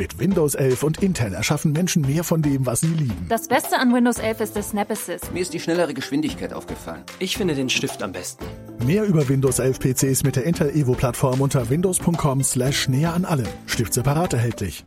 Mit Windows 11 und Intel erschaffen Menschen mehr von dem, was sie lieben. Das Beste an Windows 11 ist das Snap Assist. Mir ist die schnellere Geschwindigkeit aufgefallen. Ich finde den Stift am besten. Mehr über Windows 11 PCs mit der Intel Evo Plattform unter windows.com slash näher an allem. Stift separat erhältlich.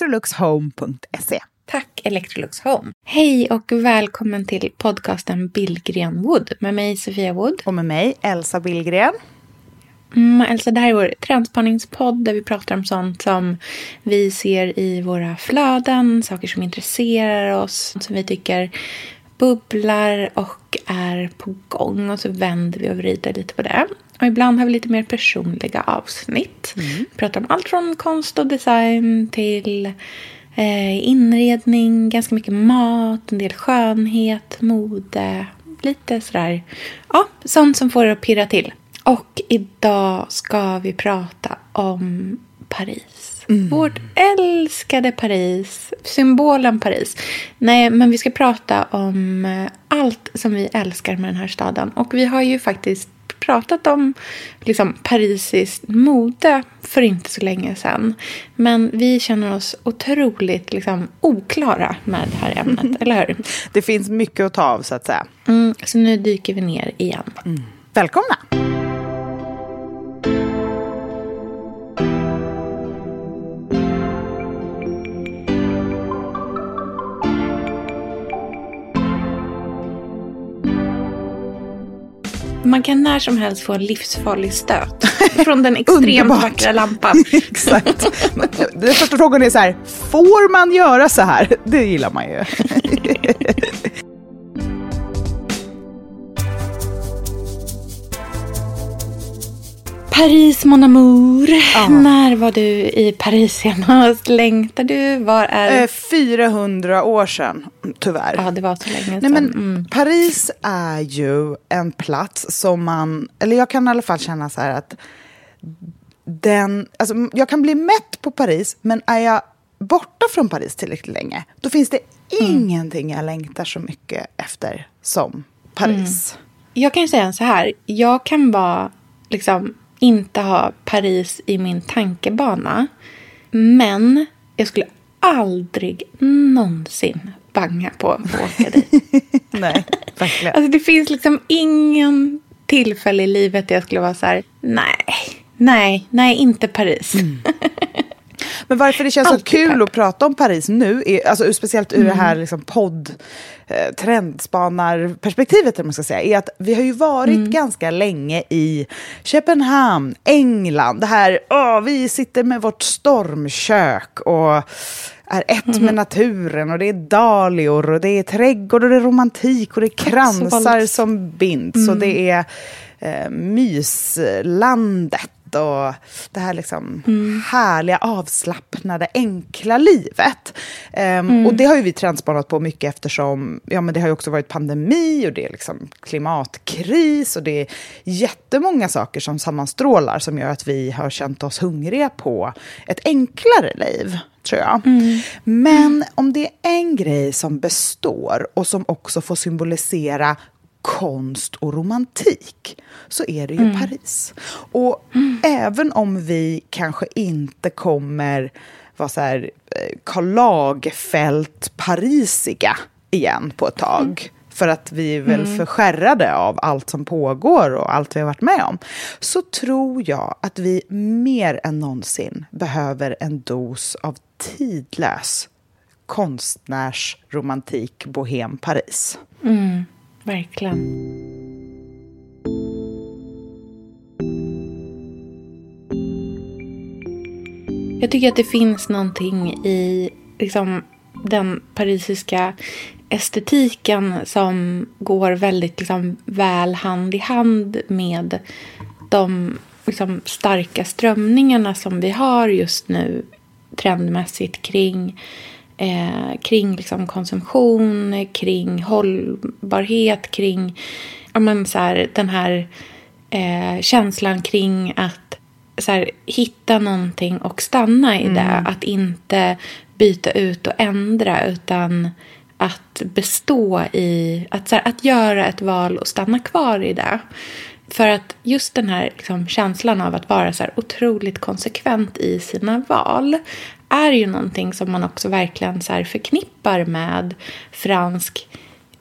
electroluxhome.se. Tack Electrolux Home. Hej och välkommen till podcasten Billgren Wood med mig Sofia Wood. Och med mig Elsa Billgren. Mm, Elsa, det här är vår trendspaningspodd där vi pratar om sånt som vi ser i våra flöden, saker som intresserar oss, som vi tycker bubblar och är på gång. Och så vänder vi och vrider lite på det. Och ibland har vi lite mer personliga avsnitt. Vi pratar om allt från konst och design till eh, inredning, ganska mycket mat, en del skönhet, mode, lite sådär. Ja, sånt som får det att pirra till. Och idag ska vi prata om Paris. Vårt älskade Paris. Symbolen Paris. Nej, men vi ska prata om eh, allt som vi älskar med den här staden. Och vi har ju faktiskt pratat om liksom, parisiskt mode för inte så länge sedan. Men vi känner oss otroligt liksom, oklara med det här ämnet, eller hur? Det finns mycket att ta av så att säga. Mm, så nu dyker vi ner igen. Välkomna! Man kan när som helst få en livsfarlig stöt från den extremt vackra lampan. Exakt. Den första frågan är så här, får man göra så här? Det gillar man ju. Paris mon amour. När var du i Paris senast? Längtar du? Var är... Eh, 400 år sedan, tyvärr. ja, det var så länge sedan. Nej, men mm. Paris är ju en plats som man, eller jag kan i alla fall känna så här att den, alltså jag kan bli mätt på Paris, men är jag borta från Paris tillräckligt länge, då finns det ingenting jag längtar så mycket efter som Paris. Jag kan ju säga så här. Jag kan vara, liksom, inte ha Paris i min tankebana. Men jag skulle aldrig någonsin banga på att åka dit. Nej, verkligen. Alltså det finns liksom ingen tillfälle i livet där jag skulle vara så här, nej, Nej, nej, inte Paris. Men varför det känns så Alltid kul pepp. att prata om Paris nu, är, alltså speciellt ur det här liksom podd eh, trendspanarperspektivet, eller man ska säga, är att vi har ju varit ganska länge i Köpenhamn, England. Det här, åh, vi sitter med vårt stormkök och är ett med naturen och det är dahlior och det är trädgård och det är romantik och det är kransar som binds och det är eh, myslandet och det här liksom härliga, avslappnade, enkla livet. Ehm, Och det har ju vi trendspanat på mycket eftersom ja, men det har också varit pandemi och det är liksom klimatkris och det är jättemånga saker som sammanstrålar som gör att vi har känt oss hungriga på ett enklare liv, tror jag. Men om det är en grej som består och som också får symbolisera konst och romantik så är det ju Paris. Och även om vi kanske inte kommer vara så här eh, Karl Lagerfeld-parisiga igen på ett tag för att vi är väl förskärrade av allt som pågår och allt vi har varit med om, så tror jag att vi mer än någonsin behöver en dos av tidlös konstnärsromantik bohem Paris. Verkligen. Jag tycker att det finns någonting i liksom, den parisiska estetiken som går väldigt liksom, väl hand i hand med de liksom, starka strömningarna som vi har just nu trendmässigt kring eh, kring liksom konsumtion, kring hållbarhet, kring ja, men så här, den här eh, känslan kring att så här, hitta någonting och stanna i det. Att inte byta ut och ändra utan att bestå i, att, så här, att göra ett val och stanna kvar i det. För att just den här liksom, känslan av att vara så här otroligt konsekvent i sina val är ju någonting som man också verkligen så förknippar med fransk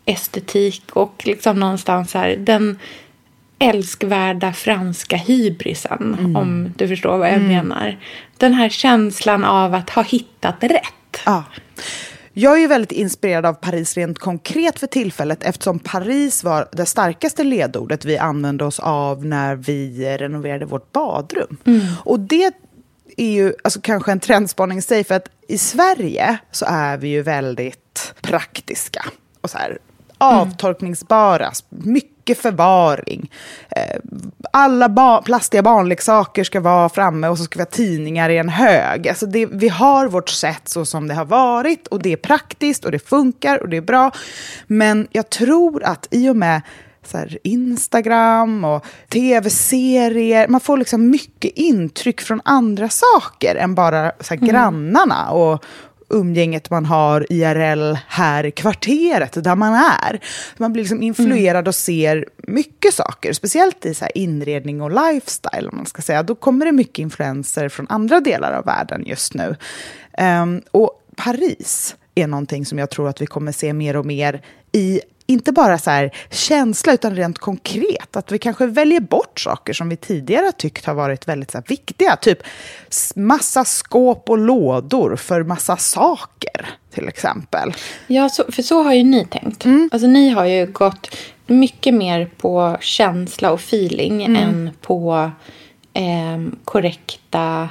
estetik och liksom någonstans här, den älskvärda franska hybrisen, om du förstår vad jag menar. Den här känslan av att ha hittat rätt. Ja. Jag är ju väldigt inspirerad av Paris rent konkret för tillfället eftersom Paris var det starkaste ledordet vi använde oss av när vi renoverade vårt badrum. Och det är ju alltså, kanske en trendspaning i sig för att i Sverige så är vi ju väldigt praktiska och så här avtorkningsbara, mycket förvaring. Eh, alla ba plastiga barnleksaker ska vara framme och så ska vi ha tidningar i en hög. Alltså det, vi har vårt sätt så som det har varit och det är praktiskt och det funkar och det är bra. Men jag tror att i och med så här Instagram och tv-serier. Man får liksom mycket intryck från andra saker än bara så här grannarna och umgänget man har IRL här i kvarteret där man är. Man blir liksom influerad och ser mycket saker, speciellt i så inredning och lifestyle. Man ska säga. Då kommer det mycket influenser från andra delar av världen just nu. Ehm, och Paris är någonting som jag tror att vi kommer se mer och mer i inte bara så här känsla, utan rent konkret. Att vi kanske väljer bort saker som vi tidigare har tyckt har varit väldigt så här, viktiga. Typ massa skåp och lådor för massa saker, till exempel. Ja, så, för så har ju ni tänkt. Alltså ni har ju gått mycket mer på känsla och feeling än på ehm, korrekta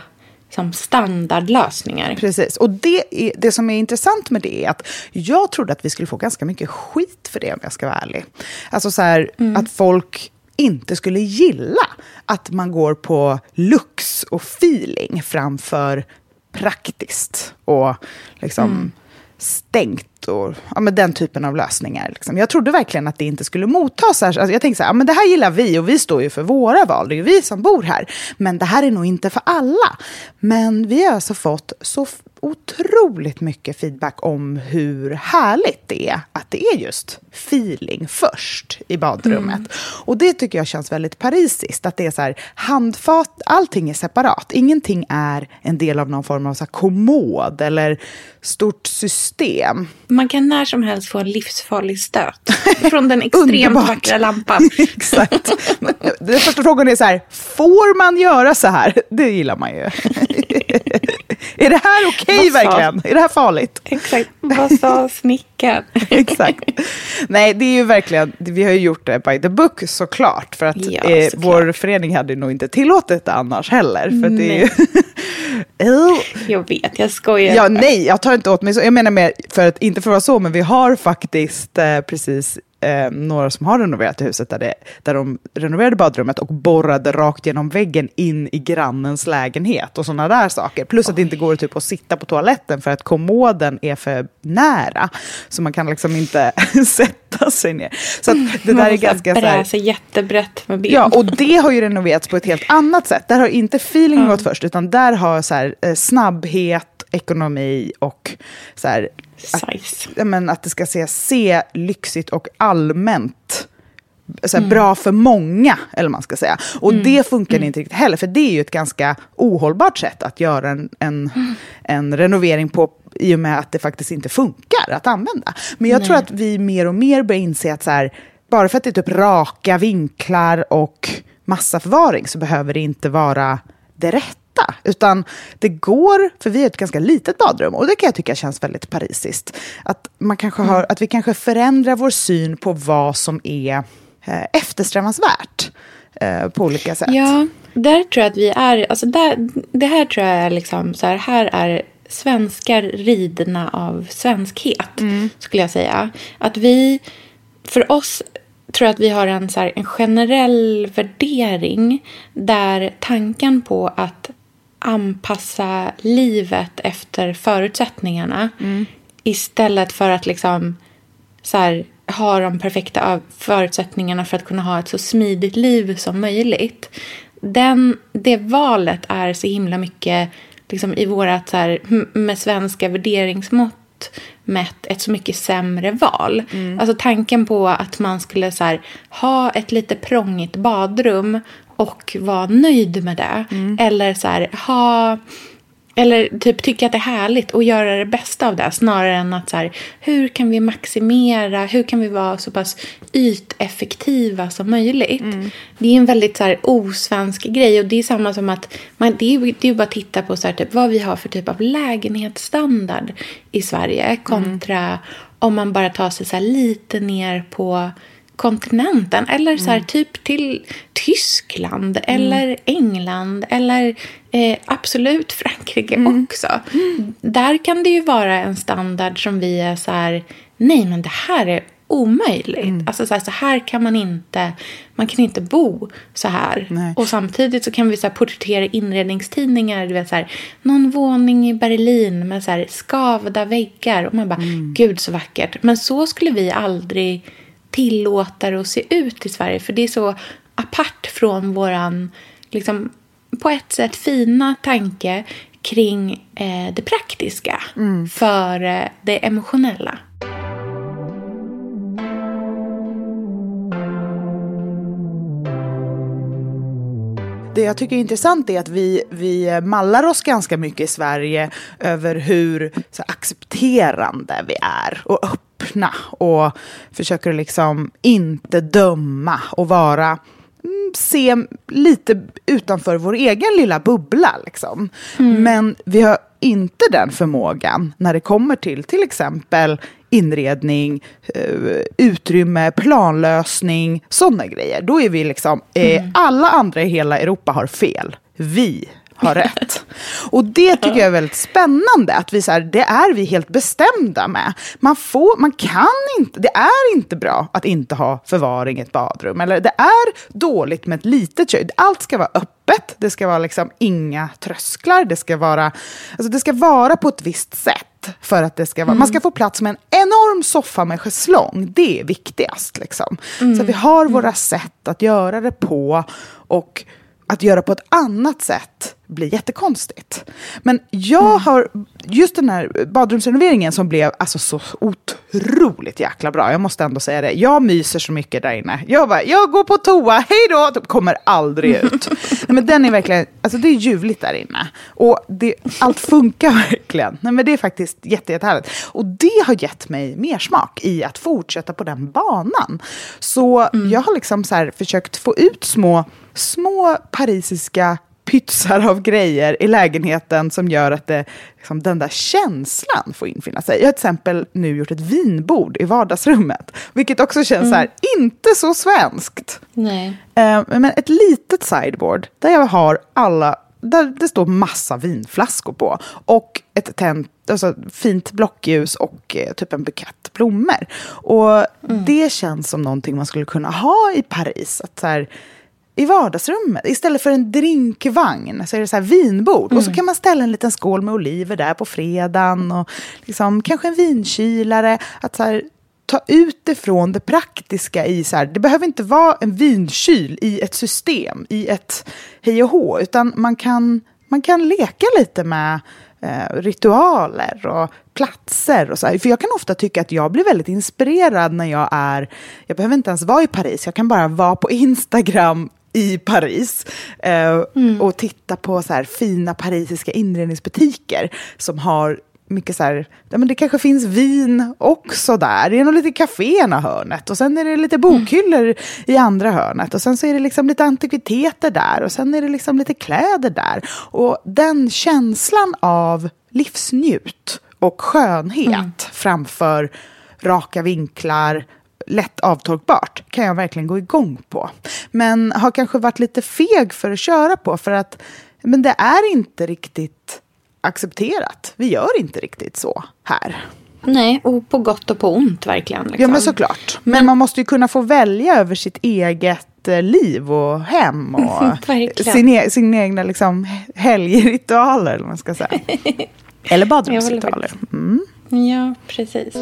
som standardlösningar. Precis. Och det, är, det som är intressant med det är att jag trodde att vi skulle få ganska mycket skit för det om jag ska vara ärlig. Alltså så här, att folk inte skulle gilla att man går på lux och feeling framför praktiskt och liksom stängt och ja, men den typen av lösningar. Liksom. Jag trodde verkligen att det inte skulle mottas. Alltså, jag tänkte så här, ja, men det här gillar vi och vi står ju för våra val, det är ju vi som bor här. Men det här är nog inte för alla. Men vi har alltså fått så otroligt mycket feedback om hur härligt det är att det är just feeling först i badrummet. Mm. Och det tycker jag känns väldigt parisiskt, att det är så här handfat, allting är separat. Ingenting är en del av någon form av så kommod eller stort system. Man kan när som helst få en livsfarlig stöt från den extremt vackra lampan. Exakt. Den första frågan är så här, får man göra så här? Det gillar man ju. är det här okej okay, verkligen? Är det här farligt? Exakt. Vad sa snickaren? Exakt. Nej, det är ju verkligen, vi har ju gjort det by the book såklart. För att ja, eh, vår förening hade nog inte tillåtit det annars heller. För det är ju jag vet, jag skojar. Ja, nej, jag tar inte åt mig så. Jag menar mer, för att, inte för att vara så, men vi har faktiskt eh, precis eh, några som har renoverat huset där, det, där de renoverade badrummet och borrade rakt genom väggen in i grannens lägenhet och sådana där saker. Plus Oj. att det inte går typ att sitta på toaletten för att kommoden är för nära. Så man kan liksom inte sätta sig ner. Så det där är ganska så här, jättebrett med ben. Ja, och det har ju renoverats på ett helt annat sätt. Där har inte feeling gått först, utan där har så här, eh, snabbhet ekonomi och så här, Att, men, att det ska se, se lyxigt och allmänt så här, mm. bra för många, eller man ska säga. Och mm. det funkar mm. inte riktigt heller, för det är ju ett ganska ohållbart sätt att göra en, en, en renovering på, i och med att det faktiskt inte funkar att använda. Men jag Nej. tror att vi mer och mer börjar inse att så här, bara för att det är typ raka vinklar och massa förvaring så behöver det inte vara det rätta hitta. Utan det går, för vi är ett ganska litet badrum och det kan jag tycka känns väldigt parisiskt. Att, man kanske har, att vi kanske förändrar vår syn på vad som är eh, eftersträvansvärt eh, på olika sätt. Ja, där tror jag att vi är, alltså där, det här tror jag är liksom så här, här är svenskar ridna av svenskhet, mm. skulle jag säga. Att vi, för oss tror jag att vi har en, så här, en generell värdering där tanken på att anpassa livet efter förutsättningarna mm. istället för att liksom så här, ha de perfekta förutsättningarna för att kunna ha ett så smidigt liv som möjligt. Den, det valet är så himla mycket liksom, i vårat så här, med svenska värderingsmått mätt ett så mycket sämre val. Mm. Alltså tanken på att man skulle så här, ha ett lite prångigt badrum och vara nöjd med det. Mm. Eller så här, ha... Eller typ tycka att det är härligt och göra det bästa av det snarare än att så här, hur kan vi maximera, hur kan vi vara så pass yteffektiva som möjligt. Mm. Det är en väldigt så här, osvensk grej och det är samma som att man, det, är, det är bara att titta på så här, typ, vad vi har för typ av lägenhetsstandard i Sverige kontra mm. om man bara tar sig så lite ner på kontinenten. Eller så här, mm. typ till Tyskland mm. eller England eller eh, absolut Frankrike mm. också. Där kan det ju vara en standard som vi är så här, nej men det här är omöjligt. Mm. Alltså så här, så här, kan man inte, man kan inte bo så här. Nej. Och samtidigt så kan vi så här, porträttera inredningstidningar, du vet så här, någon våning i Berlin med så här, skavda väggar. Och man bara, mm. gud så vackert. Men så skulle vi aldrig tillåter att se ut i Sverige. För det är så apart från våran, liksom, på ett sätt fina tanke kring eh, det praktiska mm. för eh, det emotionella. det jag tycker är intressant är att vi, vi mallar oss ganska mycket i Sverige över hur så, accepterande vi är och öppna och försöker liksom inte döma och vara mm, se lite utanför vår egen lilla bubbla. Liksom. Mm. Men vi har inte den förmågan när det kommer till till exempel inredning, eh, utrymme, planlösning, sådana grejer. Då är vi liksom, eh, mm. alla andra i hela Europa har fel. Vi har rätt. Och det tycker jag är väldigt spännande, att vi så här, det är vi helt bestämda med. Man, får, man kan inte, det är inte bra att inte ha förvaring i ett badrum. Eller det är dåligt med ett litet kök. Allt ska vara öppet, det ska vara liksom inga trösklar, det ska vara, alltså det ska vara på ett visst sätt. För att det ska vara, mm. Man ska få plats med en enorm soffa med schäslong. Det är viktigast. Liksom. Mm. Så vi har våra sätt att göra det på. Och att göra på ett annat sätt bli jättekonstigt. Men jag har, just den här badrumsrenoveringen som blev alltså så otroligt jäkla bra, jag måste ändå säga det. Jag myser så mycket där inne. Jag bara, jag går på toa, hej då, typ, kommer aldrig ut. Nej, men den är verkligen, alltså det är ljuvligt där inne. Och det, allt funkar verkligen. Nej, men det är faktiskt jätte, jättehärligt. Och det har gett mig mer smak i att fortsätta på den banan. Så jag har liksom så försökt få ut små, små parisiska pytsar av grejer i lägenheten som gör att det, liksom, den där känslan får infinna sig. Jag har till exempel nu gjort ett vinbord i vardagsrummet, vilket också känns så här, inte så svenskt. Nej. Eh, men ett litet sideboard där jag har alla, där det står massa vinflaskor på och ett tänt, alltså fint blockljus och eh, typ en bukett blommor. Och det känns som någonting man skulle kunna ha i Paris. Att så här, i vardagsrummet. Istället för en drinkvagn så är det så här vinbord. Och så kan man ställa en liten skål med oliver där på fredagen. Och liksom, kanske en vinkylare. Att så här, ta ut ifrån det praktiska i så här, det behöver inte vara en vinkyl i ett system, i ett hej och hå, utan man kan, man kan leka lite med eh, ritualer och platser och så här. För jag kan ofta tycka att jag blir väldigt inspirerad när jag är, jag behöver inte ens vara i Paris, jag kan bara vara på Instagram i Paris eh, och titta på så här fina parisiska inredningsbutiker som har mycket så här, ja, men det kanske finns vin också där. Det är nog lite café ena hörnet och sen är det lite bokhyllor i andra hörnet och sen så är det liksom lite antikviteter där och sen är det liksom lite kläder där. Och den känslan av livsnjut och skönhet framför raka vinklar, lätt avtorkbart kan jag verkligen gå igång på. Men har kanske varit lite feg för att köra på för att men det är inte riktigt accepterat. Vi gör inte riktigt så här. Nej, och på gott och på ont verkligen. Liksom. Ja, men såklart. Men, man måste ju kunna få välja över sitt eget eh, liv och hem och sin, e sin egna liksom, helgritualer, eller man ska säga. Eller badrumsritualer. Mm. Ja, precis.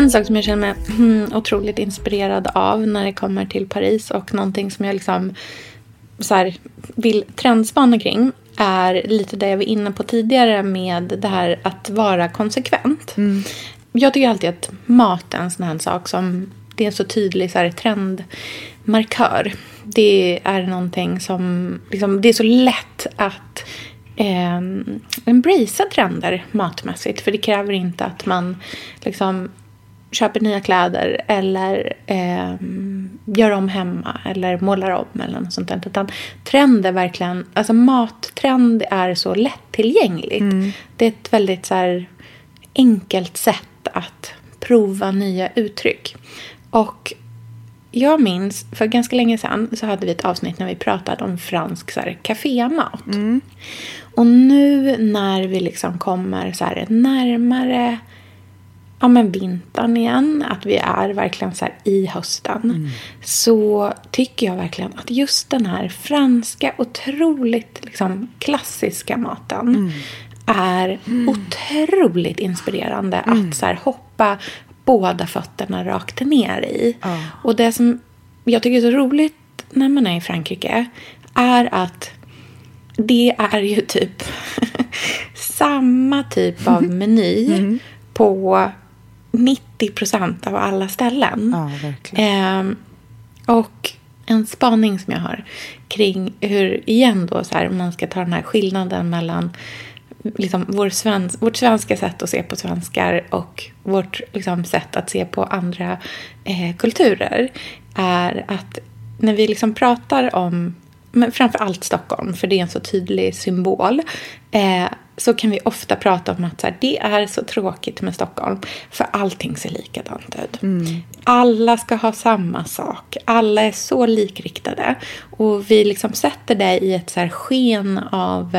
En sak som jag känner mig hmm, otroligt inspirerad av när det kommer till Paris och någonting som jag liksom så här, vill trendspana kring är lite det jag var inne på tidigare med det här att vara konsekvent. Jag tycker alltid att mat är en sån här sak som det är en så tydlig så här, trendmarkör. Det är någonting som, liksom, det är så lätt att eh, embracea trender matmässigt. För det kräver inte att man liksom köper nya kläder eller eh, gör om hemma eller målar om eller något sånt där. Utan trend är verkligen, alltså mattrend är så lättillgängligt. Det är ett väldigt så här, enkelt sätt att prova nya uttryck. Och jag minns, för ganska länge sedan så hade vi ett avsnitt när vi pratade om fransk så här, kafémat. Och nu när vi liksom kommer så här, närmare ja, men vintern igen, att vi är verkligen så här i hösten, så tycker jag verkligen att just den här franska, otroligt liksom, klassiska maten är otroligt inspirerande att så här, hoppa båda fötterna rakt ner i. Och det som jag tycker är så roligt när man är i Frankrike är att det är ju typ samma typ av meny på 90 procent av alla ställen. Ja. Ehm, och en spaning som jag har kring hur, igen då, så här, om man ska ta den här skillnaden mellan liksom, vår svensk, vårt svenska sätt att se på svenskar och vårt liksom, sätt att se på andra eh, kulturer är att när vi liksom pratar om men framför allt Stockholm, för det är en så tydlig symbol, eh, så kan vi ofta prata om att så här, det är så tråkigt med Stockholm, för allting ser likadant ut. Alla ska ha samma sak, alla är så likriktade. Och vi liksom sätter det i ett så sken av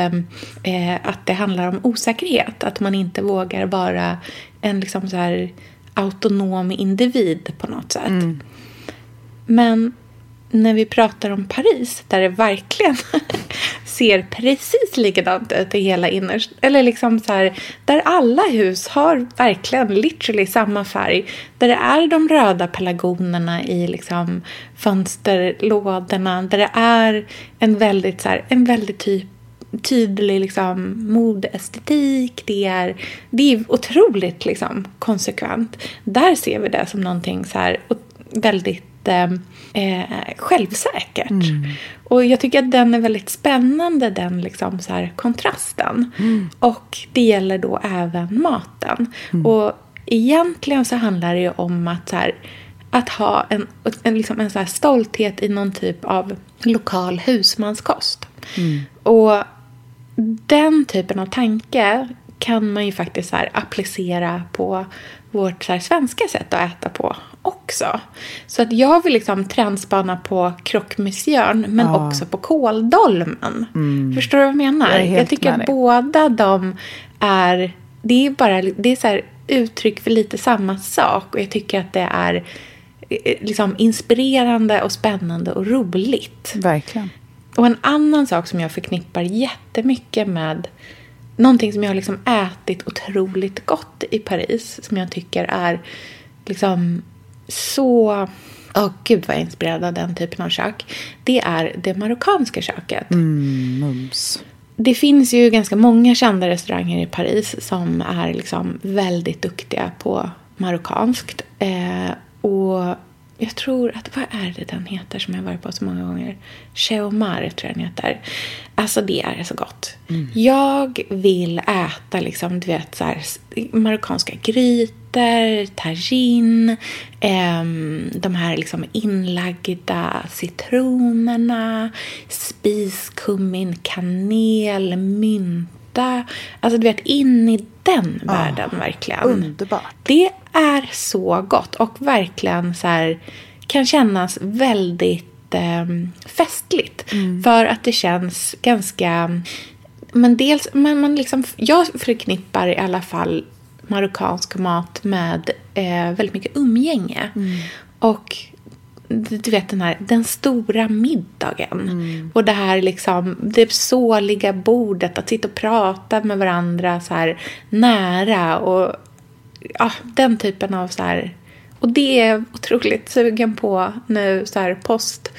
eh, att det handlar om osäkerhet, att man inte vågar vara en liksom så autonom individ på något sätt. Men när vi pratar om Paris, där det verkligen ser precis likadant ut i hela innerst. Eller liksom så här, där alla hus har verkligen literally samma färg. Där det är de röda pelargonerna i liksom fönsterlådorna. Där det är en väldigt, så här, en väldigt typ tydlig liksom, modeestetik. Det är, det är otroligt liksom, konsekvent. Där ser vi det som någonting så här, väldigt eh, eh, självsäkert. Mm. Och jag tycker att den är väldigt spännande, den liksom så här, kontrasten. Mm. Och det gäller då även maten. Mm. Och egentligen så handlar det ju om att, så här, att ha en, en, liksom en så stolthet i någon typ av lokal husmanskost. Mm. Och den typen av tanke kan man ju faktiskt så applicera på vårt så svenska sätt att äta på också. Så att jag vill liksom trendspana på croque men ja. också på kåldolmen. Mm. Förstår du vad jag menar? Jag, jag tycker att båda de är... Det är bara det är så uttryck för lite samma sak. Och jag tycker att det är eh, liksom inspirerande och spännande och roligt. Verkligen. Och en annan sak som jag förknippar jättemycket med någonting som jag har liksom ätit otroligt gott i Paris som jag tycker är liksom så... Åh oh, gud vad jag är inspirerad av den typen av kök. Det är det marockanska köket. Mm, mums. Det finns ju ganska många kända restauranger i Paris som är liksom väldigt duktiga på marockanskt. Eh, och jag tror att, vad är det den heter som jag varit på så många gånger? Cheomar tror jag den heter. Alltså det är så gott. Mm. Jag vill äta liksom, du vet, så här, marockanska grytor, tagine, eh, de här liksom inlagda citronerna, spiskummin, kanel, mynta. Alltså du vet, in i den oh, världen verkligen. Underbart. Det är så gott och verkligen så här, kan kännas väldigt eh, festligt. Mm. För att det känns ganska... Men dels, men man liksom, jag förknippar i alla fall marockansk mat med eh, väldigt mycket umgänge. Mm. Och du vet den här den stora middagen. Mm. Och det här liksom det såliga bordet. Att sitta och prata med varandra så här nära. Och ja, den typen av så här. Och det är jag otroligt sugen på nu så här post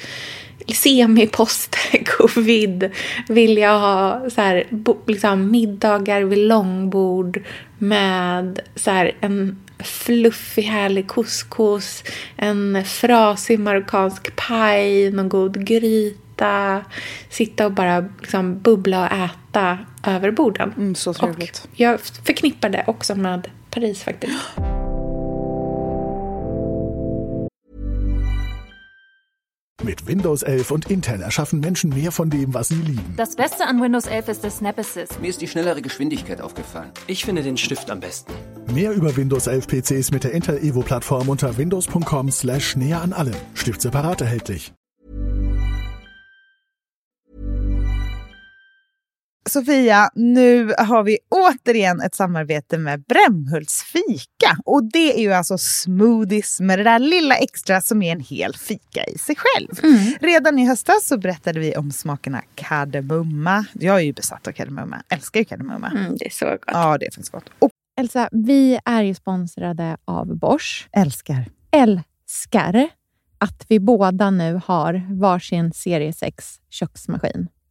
semi-post-covid vill jag ha så här, liksom, middagar vid långbord med så här, en fluffig härlig couscous, en frasig marockansk paj, någon god gryta. Sitta och bara liksom bubbla och äta över borden. Mm, så trevligt. Och jag förknippar det också med Paris faktiskt. Mit Windows 11 und Intel erschaffen Menschen mehr von dem, was sie lieben. Das Beste an Windows 11 ist der Snap Assist. Mir ist die schnellere Geschwindigkeit aufgefallen. Ich finde den Stift am besten. Mehr über Windows 11 PCs mit der Intel Evo Plattform unter windows.com slash näher an allem. Stift separat erhältlich. Sofia, nu har vi återigen ett samarbete med Brämhults fika. Och det är ju alltså smoothies med det där lilla extra som är en hel fika i sig själv. Mm. Redan i höstas så berättade vi om smakerna kardemumma. Jag är ju besatt av kardemumma, älskar ju kardemumma. Mm, det är så gott. Ja, det är faktiskt gott. Och Elsa, vi är ju sponsrade av Bosch. Älskar. Älskar att vi båda nu har varsin serie 6 köksmaskin.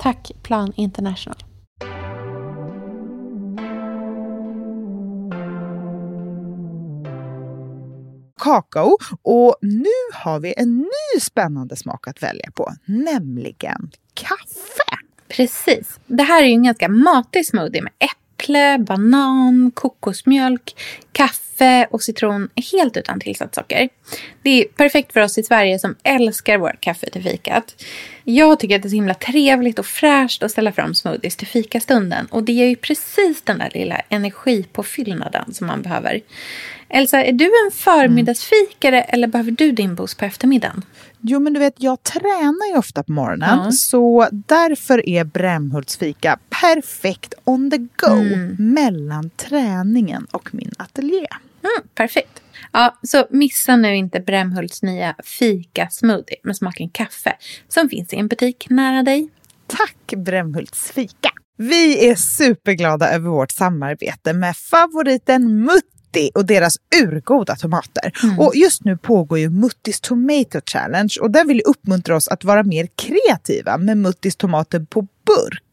Tack Plan International. kakao. Och nu har vi en ny spännande smak att välja på, nämligen kaffe. Precis. Det här är ju en ganska matig smoothie med äpple, banan, kokosmjölk, kaffe och citron helt utan tillsatt socker. Det är perfekt för oss i Sverige som älskar vårt kaffe till fikat. Jag tycker att det är så himla trevligt och fräscht att ställa fram smoothies till fikastunden. Och det ger ju precis den där lilla energipåfyllnaden som man behöver. Elsa, är du en förmiddagsfikare eller behöver du din boost på eftermiddagen? Jo, men du vet, jag tränar ju ofta på morgonen. Ja. Så därför är Brämhultsfika perfekt on the go Mm. mellan träningen och min ateljé. Mm, perfekt. Ja, så missa nu inte Brämhults nya fika-smoothie med smaken kaffe som finns i en butik nära dig. Tack Brämhults fika! Vi är superglada över vårt samarbete med favoriten Mutti och deras urgoda tomater. Och just nu pågår ju Muttis Tomato Challenge och den vill uppmuntra oss att vara mer kreativa med Muttis tomater på burk.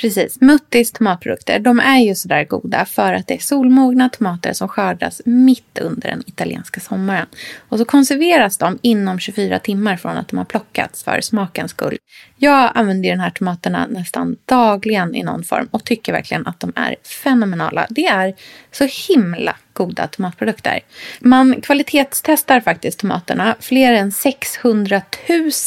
Precis. Muttis tomatprodukter de är ju sådär goda för att det är solmogna tomater som skördas mitt under den italienska sommaren. Och så konserveras de inom 24 timmar från att de har plockats för smakens skull. Jag använder de här tomaterna nästan dagligen i någon form och tycker verkligen att de är fenomenala. Det är så himla goda tomatprodukter. Man kvalitetstestar faktiskt tomaterna fler än 600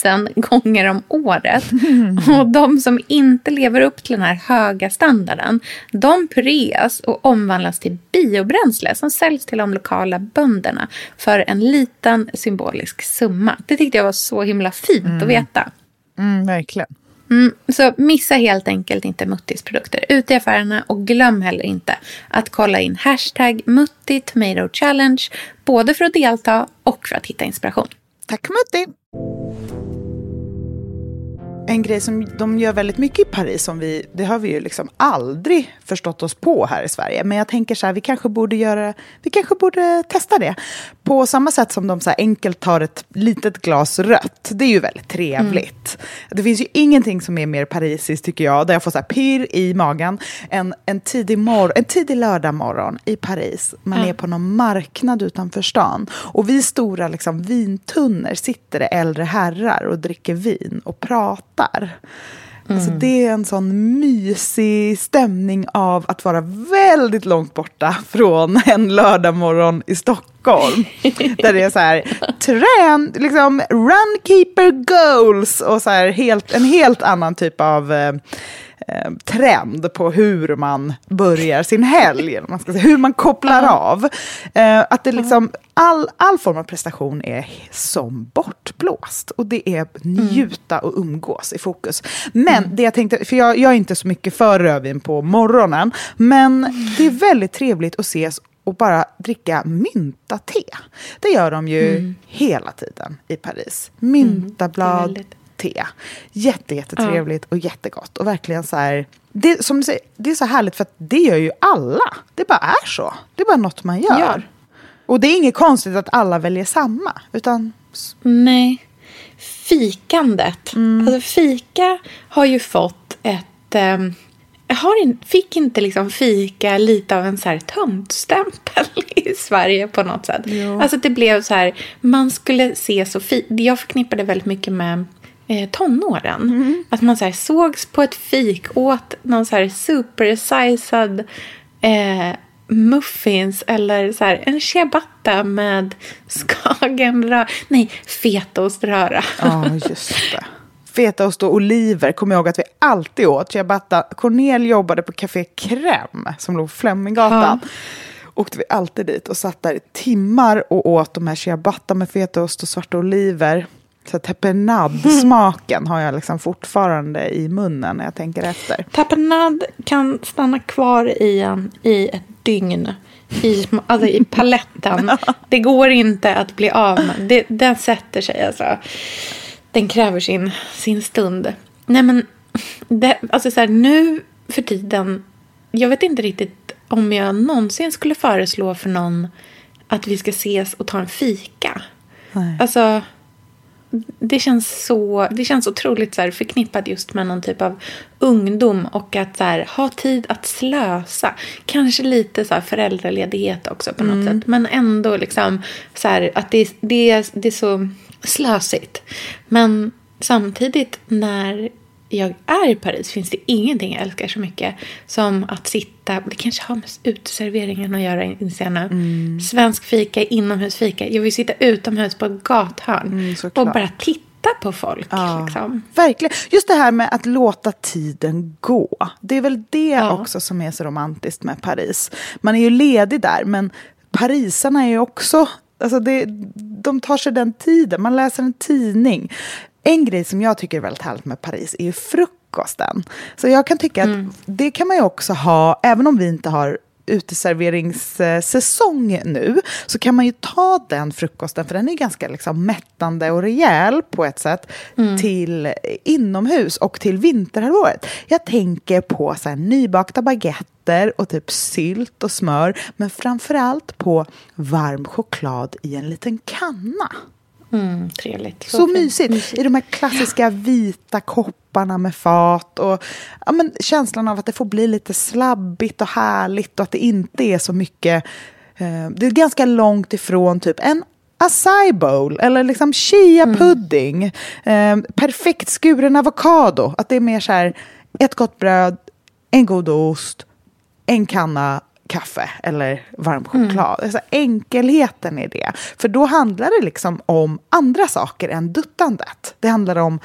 000 gånger om året. Och de som inte lever upp till den här höga standarden, de pureas och omvandlas till biobränsle som säljs till de lokala bönderna för en liten symbolisk summa. Det tyckte jag var så himla fint att veta. Mm, verkligen. Mm, så missa helt enkelt inte Muttis produkter ute i affärerna och glöm heller inte att kolla in hashtag Mutti Tomato Challenge både för att delta och för att hitta inspiration. Tack Mutti! En grej som de gör väldigt mycket i Paris, som vi, det har vi ju liksom aldrig förstått oss på här i Sverige. Men jag tänker så här, vi kanske borde, göra, vi kanske borde testa det. På samma sätt som de så enkelt tar ett litet glas rött. Det är ju väldigt trevligt. Det finns ju ingenting som är mer parisiskt tycker jag, där jag får så här pirr i magen, än en tidig, mor- en tidig lördag morgon i Paris. Man är på någon marknad utanför stan. Och vi stora liksom, vintunnor sitter det äldre herrar och dricker vin och pratar. Alltså, det är en sån mysig stämning av att vara väldigt långt borta från en lördagmorgon i Stockholm. Där det är så här, trän, liksom runkeeper goals och så här, helt, en helt annan typ av eh, eh, trend på hur man börjar sin helg, man ska säga, hur man kopplar av. Eh, att det liksom, all, all form av prestation är som bortblåst. Och det är njuta och umgås i fokus. Men det jag tänkte, för jag, jag är inte så mycket för rödvin på morgonen, men det är väldigt trevligt att ses och bara dricka mynta-te. Det gör de ju hela tiden i Paris. Myntablad, väldigt- te. Jätte, jättetrevligt och jättegott. Och verkligen så här, det, som du säger, det är så härligt för att det gör ju alla. Det bara är så. Det är bara något man gör. Gör. Och det är inget konstigt att alla väljer samma. Utan Nej. Fikandet. Alltså fika har ju fått ett... ehm, har in, fick inte liksom fika lite av en så här töntstämpel i Sverige på något sätt? Alltså det blev så här, man skulle se så fint. Jag förknippade väldigt mycket med eh, tonåren. Att man så här sågs på ett fik, åt någon så här supersized eh, muffins eller så här, en ciabatta med skagenröra. Nej, fetaoströra. Ja, just det. Fetaost och oliver kommer jag ihåg att vi alltid åt. Ciabatta. Cornel jobbade på Café Crème som låg på Fleminggatan. Åkte vi alltid dit och satt där i timmar och åt de här ciabatta med fetaost och svarta oliver. Så tapenade-smaken har jag liksom fortfarande i munnen när jag tänker efter. Tapenad kan stanna kvar i en i ett dygn. I, alltså i paletten. Det går inte att bli av med. Det, den sätter sig alltså. Den kräver sin, sin stund. Nej men, det, alltså så här, nu för tiden, jag vet inte riktigt om jag någonsin skulle föreslå för någon att vi ska ses och ta en fika. Nej. Alltså, det känns så det känns otroligt så här förknippat just med någon typ av ungdom och att så här, ha tid att slösa. Kanske lite så här föräldraledighet också på något sätt. Men ändå liksom så här, att det, det, det är så slösigt. Men samtidigt när jag är i Paris finns det ingenting jag älskar så mycket som att sitta, det kanske har med uteserveringen att göra inser jag nu. Svensk fika, inomhusfika. Jag vill sitta utomhus på ett gathörn och såklart. bara titta på folk. Ja, Liksom. Verkligen. Just det här med att låta tiden gå. Det är väl det också som är så romantiskt med Paris. Man är ju ledig där, men parisarna är ju också... Alltså det, de tar sig den tiden. Man läser en tidning. En grej som jag tycker är väldigt härligt med Paris är ju frukosten. Så jag kan tycka att det kan man ju också ha, även om vi inte har uteserveringssäsong nu så kan man ju ta den frukosten, för den är ganska liksom mättande och rejäl på ett sätt, till inomhus och till vinterhalvåret. Jag tänker på så här, nybakta baguetter och typ sylt och smör, men framför allt på varm choklad i en liten kanna. Mm, trevligt. Så, fint. mysigt. I de här klassiska vita kopparna med fat. Och ja, men känslan av att det får bli lite slabbigt och härligt och att det inte är så mycket... Eh, det är ganska långt ifrån typ en acai bowl eller liksom chia pudding. Eh, perfekt skuren avokado. Att det är mer så här ett gott bröd, en god ost, en kanna kaffe eller varm choklad. Alltså enkelheten i det. För då handlar det liksom om andra saker än duttandet. Det handlar om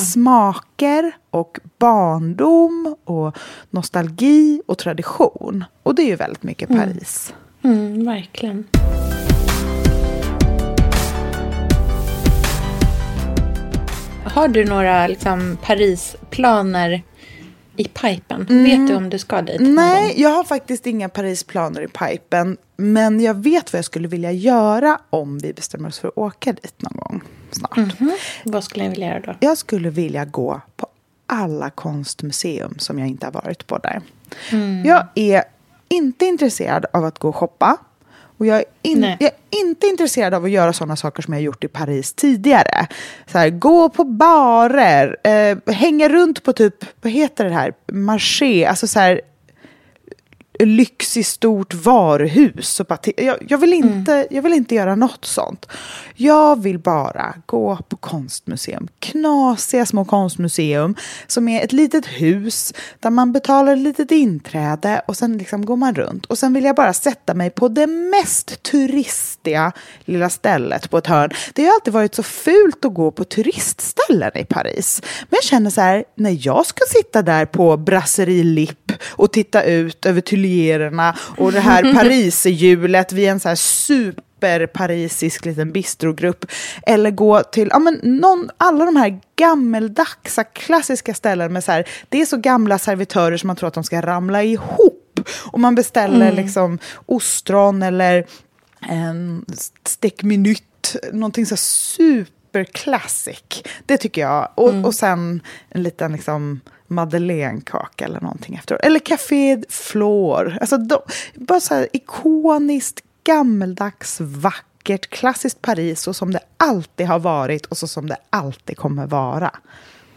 smaker och barndom och nostalgi och tradition. Och det är ju väldigt mycket Paris. Mm, verkligen. Har du några liksom, Paris-planer i pipen? Vet du om du ska dit? Nej, jag har faktiskt inga Paris-planer i pipen. Men jag vet vad jag skulle vilja göra om vi bestämmer oss för att åka dit någon gång snart. Mhm. Vad skulle jag vilja göra då? Jag skulle vilja gå på alla konstmuseum som jag inte har varit på där. Mm. Jag är inte intresserad av att gå och shoppa. Och jag är, in, jag är inte intresserad av att göra sådana saker som jag gjort i Paris tidigare. Så här, gå på barer, eh, hänga runt på typ, vad heter det här, marché, alltså så här lyxigt stort varuhus. Och bara jag, jag, vill inte, jag vill inte göra något sånt. Jag vill bara gå på konstmuseum. Knasiga små konstmuseum som är ett litet hus där man betalar ett litet inträde och sen liksom går man runt. Och sen vill jag bara sätta mig på det mest turistiga lilla stället på ett hörn. Det har alltid varit så fult att gå på turistställen i Paris. Men jag känner så här, när jag ska sitta där på Brasserie Lipp och titta ut över Tuilerierna och det här Pariserhjulet vid en så här superparisisk liten bistrogrupp. Eller gå till ja, men någon, alla de här gammeldagsa klassiska ställen med så här, det är så gamla servitörer som man tror att de ska ramla ihop. Och man beställer liksom ostron eller en stekminytt, någonting så här super classic. Det tycker jag. Och, och sen en liten liksom madeleinekaka eller någonting efteråt. Eller Café Flor. Alltså de, bara så här ikoniskt, gammeldags, vackert, klassiskt Paris så som det alltid har varit och så som det alltid kommer vara.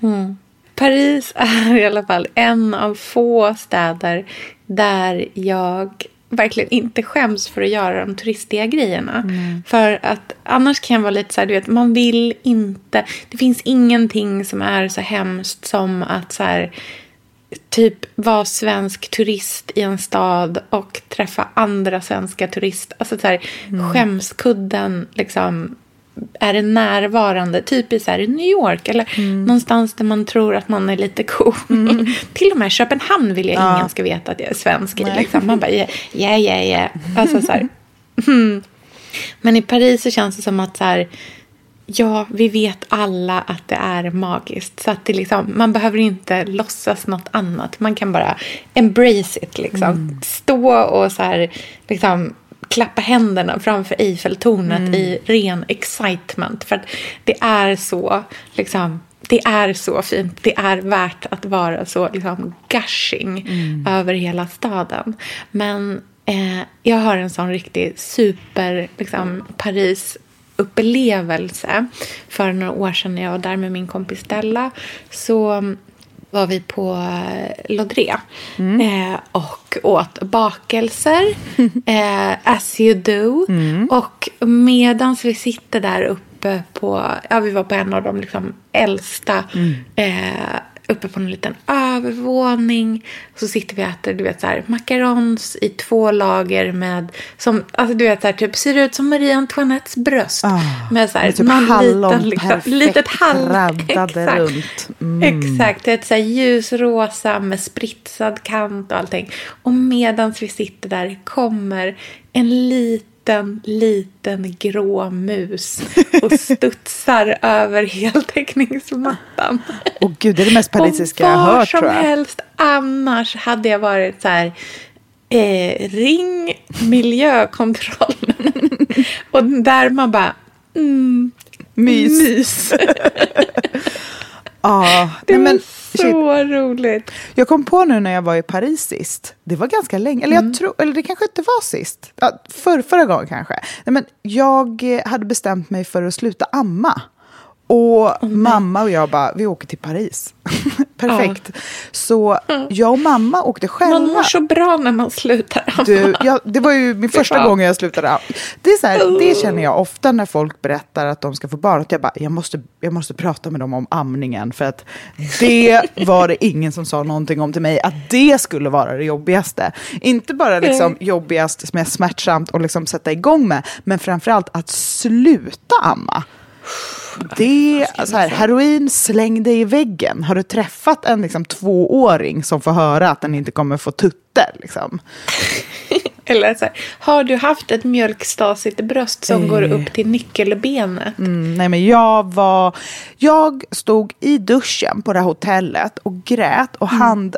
Mm. Paris är i alla fall en av få städer där jag verkligen inte skäms för att göra de turistiga grejerna. För att annars kan jag vara lite så här, du vet, man vill inte... Det finns ingenting som är så hemskt som att så här, typ vara svensk turist i en stad och träffa andra svenska turister. Alltså så här, skämskudden liksom är det närvarande, typ i så här New York eller någonstans där man tror att man är lite cool. Till och med Köpenhamn vill jag ingen ska veta att jag är svensk i. Liksom. Man bara, ja, ja, ja. ja. Alltså så här. Mm. Men i Paris så känns det som att så här, ja, vi vet alla att det är magiskt. Så att det liksom, man behöver inte låtsas något annat. Man kan bara embrace it. Liksom. Stå och så här, liksom, klappa händerna framför Eiffeltornet i ren excitement. För att det är så liksom, det är så fint. Det är värt att vara så liksom, gushing över hela staden. Men eh, jag har en sån riktig super liksom, Paris upplevelse. För några år sedan när jag var där med min kompis Stella så var vi på eh, Lodré. Eh, och åt bakelser, eh, as you do. Och medan vi sitter där uppe på, ja vi var på en av de liksom äldsta, eh, uppe på en liten övervåning. Så sitter vi och äter, du vet så här, macarons i två lager med, som, alltså du vet så här, typ ser ut som Marie Antoinettes bröst. med så här, med typ någon hallon liten, liksom, litet hallon. Exakt. runt. Mm. Exakt, det är ett så här ljusrosa med spritsad kant och allting. Och medan vi sitter där kommer en liten, liten grå mus och studsar över heltäckningsmattan. Och gud, det är det mest parisiska jag har var hört som tror jag. helst annars hade jag varit så här eh, ring miljökontrollen. och där man bara mm, Mys. mys. Ja, Det nej, var men, så shit. roligt. Jag kom på nu när jag var i Paris sist. Det var ganska länge. Eller, Mm. jag tror, eller det kanske inte var sist. Ja, för, förra gången kanske. Nej, men jag hade bestämt mig för att sluta amma. Och mamma och jag bara, vi åker till Paris. Perfekt. Så jag och mamma åkte själva. Man mår så bra när man slutar. Du, jag, det var ju min första fan. gång jag slutade. Det, är så här, det känner jag ofta när folk berättar att de ska få barn. Att jag bara, jag måste, jag måste prata med dem om amningen. För att det var det ingen som sa någonting om till mig. Att det skulle vara det jobbigaste. Inte bara liksom jobbigast, som är smärtsamt att liksom sätta igång med. Men framförallt att sluta amma. Det är så här, heroin, släng dig i väggen. Har du träffat en liksom, tvååring som får höra att den inte kommer få tutter? Liksom? Eller så här, har du haft ett mjölkstasigt bröst som går Eh. upp till nyckelbenet? Mm, nej, men jag var... Jag stod i duschen på det här hotellet och grät och hand,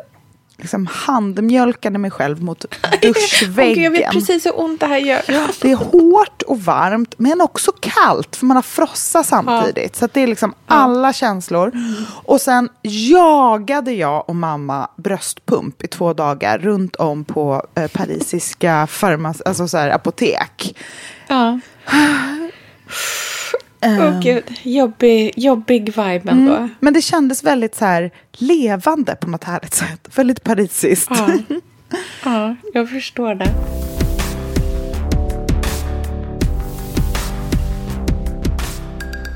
liksom handmjölkade mig själv mot duschväggen. gud, jag vet precis hur ont det här gör. Det är hårt och varmt, men också kallt, för man har frossa samtidigt. Så att det är liksom alla känslor. Och sen jagade jag och mamma bröstpump i två dagar runt om på eh, parisiska farmas, alltså så här, apotek. Ja. Åh gud, jobbig, jobbig vibe ändå. Mm. Men det kändes väldigt så här levande på något härligt sätt. Väldigt parisiskt. Ja. ja, jag förstår det.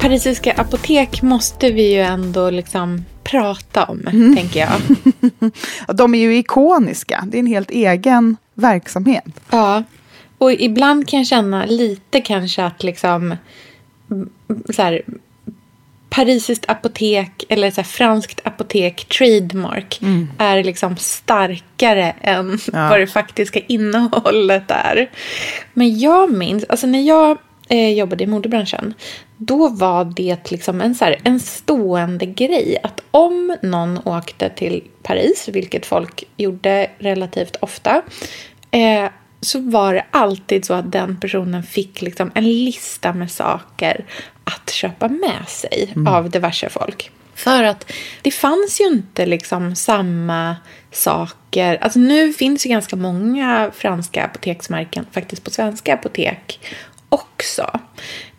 Parisiska apotek måste vi ju ändå liksom prata om, Mm. tänker jag. Ja, De är ju ikoniska. Det är en helt egen verksamhet. Ja, och ibland kan jag känna lite kanske att liksom så här, parisiskt apotek eller så här, franskt apotek trademark är liksom starkare än Ja. vad det faktiska innehållet är. Men jag minns, alltså när jag eh, jobbade i modebranschen då var det liksom en, så här, en stående grej att om någon åkte till Paris, vilket folk gjorde relativt ofta, eh, så var det alltid så att den personen fick liksom en lista med saker att köpa med sig av diverse folk. För att det fanns ju inte liksom samma saker. Alltså nu finns ju ganska många franska apoteksmärken faktiskt på svenska apotek också.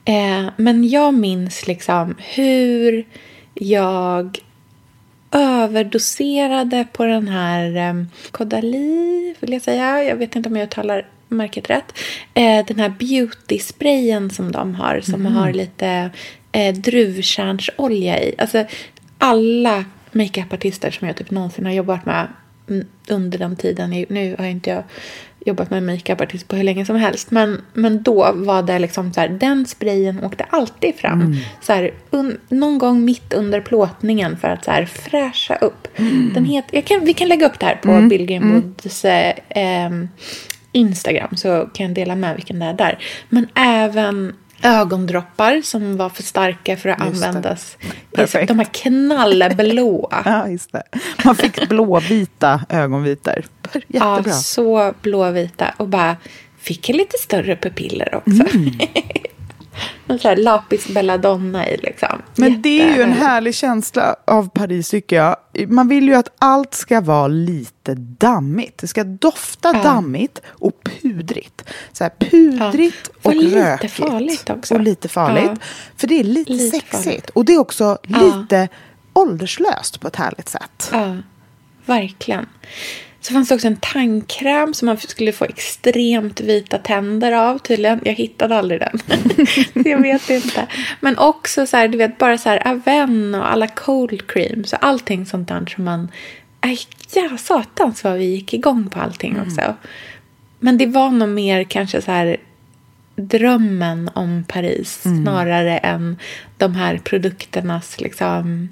Eh, men jag minns liksom hur jag överdoserade på den här um, Kodali, vill jag säga. Jag vet inte om jag uttalar märket rätt. Eh, den här beauty-sprayen som de har, som har lite eh, druvkärnsolja i. Alltså, alla makeupartister som jag typ någonsin har jobbat med mm, under den tiden. Nu har inte jag jobbat med makeupartist på hur länge som helst. Men, men då var det liksom så här, den sprayen åkte alltid fram. Så här, un, någon gång mitt under plåtningen för att så här, fräscha upp. Den het, jag kan, vi kan lägga upp det här på Bill Greenwoods eh, ehm, Instagram så kan jag dela med vilken det är där. Men även ögondroppar som var för starka för att Just användas. Perfekt. De här knallblåa. Ja, just det. Man fick blåvita ögonvitor. Jättebra. Ja, så blåvita och bara fick lite större pupiller också. En sån här lapis belladonna i liksom. Men det är ju en Jätte- härlig känsla av Paris tycker jag. Man vill ju att allt ska vara lite dammigt. Det ska dofta Ja. dammigt och pudrigt. Så här pudrigt Ja. och Och lite rökigt. farligt också. Och lite farligt. Ja. För det är lite, Lite sexigt. farligt. Och det är också lite ålderslöst på ett härligt sätt. Ja, verkligen. Så fanns det också en tandkräm som man skulle få extremt vita tänder av tydligen. Jag hittade aldrig den. Jag vet inte. Men också så här, du vet, bara så här Aven och alla cold creams och allting sånt där som man... Aj, ja, satans vad vi gick igång på allting också. Men det var nog mer kanske så här drömmen om Paris snarare än de här produkternas liksom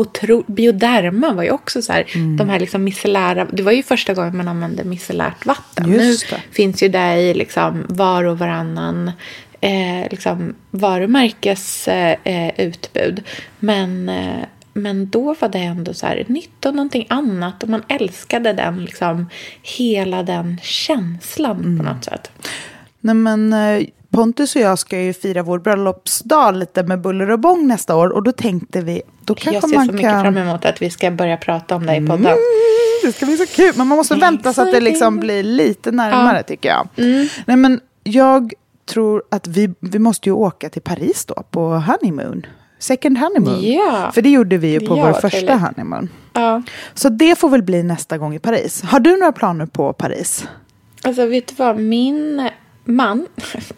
otro, bioderma var ju också så här, de här liksom micellära, det var ju första gången man använde micellärt vatten. Nu finns ju det i liksom var och varannan eh, liksom varumärkes eh. Men, eh, men då var det ändå så här nytt och någonting annat och man älskade den liksom hela den känslan på något sätt. Nej, men eh, Pontus och jag ska ju fira vår bröllopsdag lite med buller och bång nästa år. Och då tänkte vi, då kanske Jag ser så mycket kan... fram emot att vi ska börja prata om det i podden. Mm, det ska bli så kul. Men man måste Nej, vänta så att det liksom blir lite närmare Ja. tycker jag. Mm. Nej, men jag tror att vi, vi måste ju åka till Paris då på honeymoon. Second honeymoon. Ja. För det gjorde vi ju på Ja, vår första trevligt. honeymoon. Ja. Så det får väl bli nästa gång i Paris. Har du några planer på Paris? Alltså vet du vad, min man,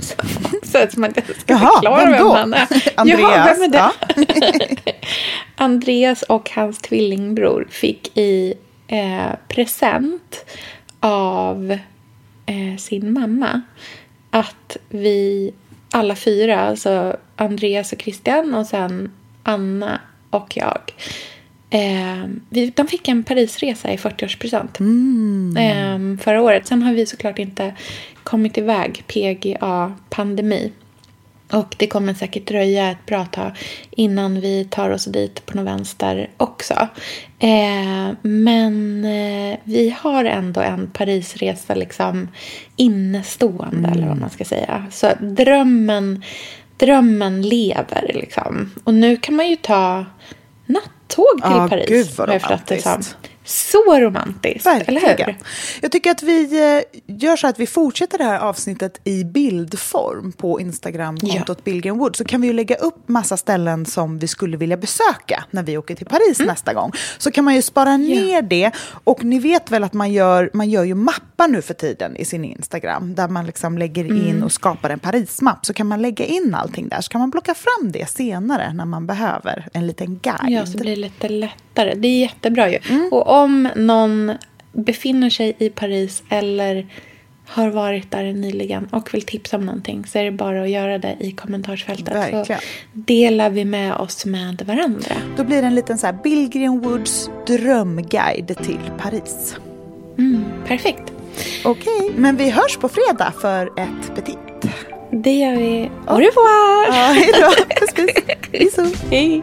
så att man ska Jaha, förklara vem vem, han är. Andreas, Jaha, vem är det? ja. Andreas och hans tvillingbror fick i eh, present av eh, sin mamma att vi alla fyra, alltså Andreas och Christian och sen Anna och jag, eh, vi, de fick en Parisresa i 40-årspresent eh, förra året. Sen har vi såklart inte kommit iväg, PGA, pandemi. Och det kommer säkert dröja ett bra tag innan vi tar oss dit på någon vänster också. Eh, men eh, vi har ändå en Parisresa liksom innestående, eller vad man ska säga. Så drömmen, drömmen lever liksom. Och nu kan man ju ta nattåg till Ja, Paris. gud vad romantiskt. Så romantiskt, eller Verkligen. hur? Jag tycker att vi eh, gör så att vi fortsätter det här avsnittet i bildform på Instagram-kontot Billgren Wood. Så kan vi ju lägga upp massa ställen som vi skulle vilja besöka när vi åker till Paris Mm. nästa gång. Så kan man ju spara ner det. Och ni vet väl att man gör, man gör ju mappar nu för tiden i sin Instagram. Där man liksom lägger in Mm. och skapar en Paris-mapp. Så kan man lägga in allting där. Så kan man plocka fram det senare när man behöver en liten guide. Ja, så blir det lite lättare. Det är jättebra ju. Mm. Och om någon befinner sig i Paris eller har varit där nyligen och vill tipsa om någonting så är det bara att göra det i kommentarsfältet. Verkligen. Så delar vi med oss med varandra. Då blir det en liten så här Billgren Woods drömguide till Paris. Mm, perfekt. Okej, men vi hörs på fredag för ett petit. Det gör vi. Au revoir! Ja, hej då. Puss, puss. Hej!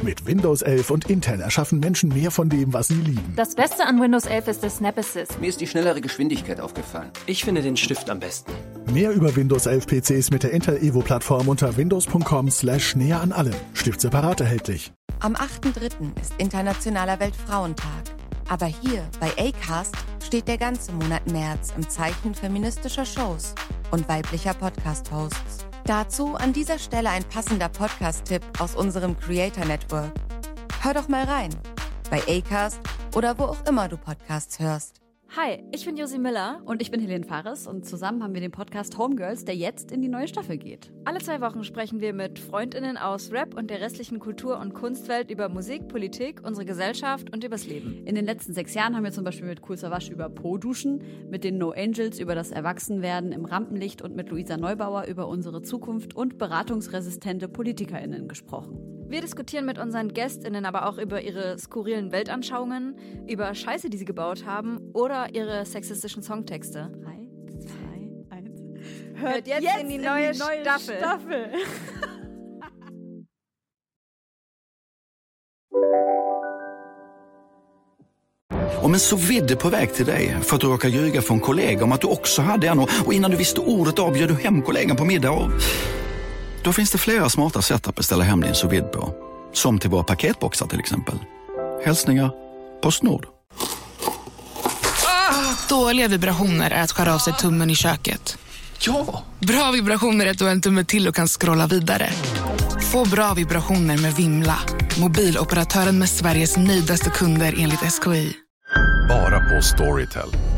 Mit Windows 11 und Intel erschaffen Menschen mehr von dem, was sie lieben. Das Beste an Windows 11 ist der Snap Assist. Mir ist die schnellere Geschwindigkeit aufgefallen. Ich finde den Stift am besten. Mehr über Windows 11 PCs mit der Intel Evo Plattform unter windows.com/slash näher an allem. Stift separat erhältlich. Am 8.3. ist Internationaler Weltfrauentag. Aber hier bei ACAST steht der ganze Monat März im Zeichen feministischer Shows und weiblicher Podcast-Hosts. Dazu an dieser Stelle ein passender Podcast-Tipp aus unserem Creator Network. Hör doch mal rein bei Acast oder wo auch immer du Podcasts hörst. Hi, ich bin Josi Miller und ich bin Helene Fares und zusammen haben wir den Podcast Homegirls, der jetzt in die neue Staffel geht. Alle zwei Wochen sprechen wir mit Freundinnen aus Rap und der restlichen Kultur- und Kunstwelt über Musik, Politik, unsere Gesellschaft und übers Leben. In den letzten sechs Jahren haben wir zum Beispiel mit Cool Savage über Po-Duschen, mit den No Angels über das Erwachsenwerden im Rampenlicht und mit Luisa Neubauer über unsere Zukunft und beratungsresistente PolitikerInnen gesprochen. Wir diskutieren mit unseren GästInnen aber auch über ihre skurrilen Weltanschauungen, über Scheiße, die sie gebaut haben oder ihre sexistischen Songtexte. 3, 2, 1. Hört jetzt, jetzt in, die neue, in die neue Staffel. Staffel. Om en så på väg till dig för att du råkar ljuga från kollega om att du också hade en och innan du visste ordet av du hem kollegan på middag och... Då finns det flera smarta sätt att beställa hem din sous på. Som till våra paketboxar till exempel. Hälsningar Postnord. Ah, dåliga vibrationer är att skära av sig tummen i köket. Ja! Bra vibrationer är att du har en tumme till och kan scrolla vidare. Få bra vibrationer med Vimla. Mobiloperatören med Sveriges nöjdaste kunder enligt SKI. Bara på Storytel.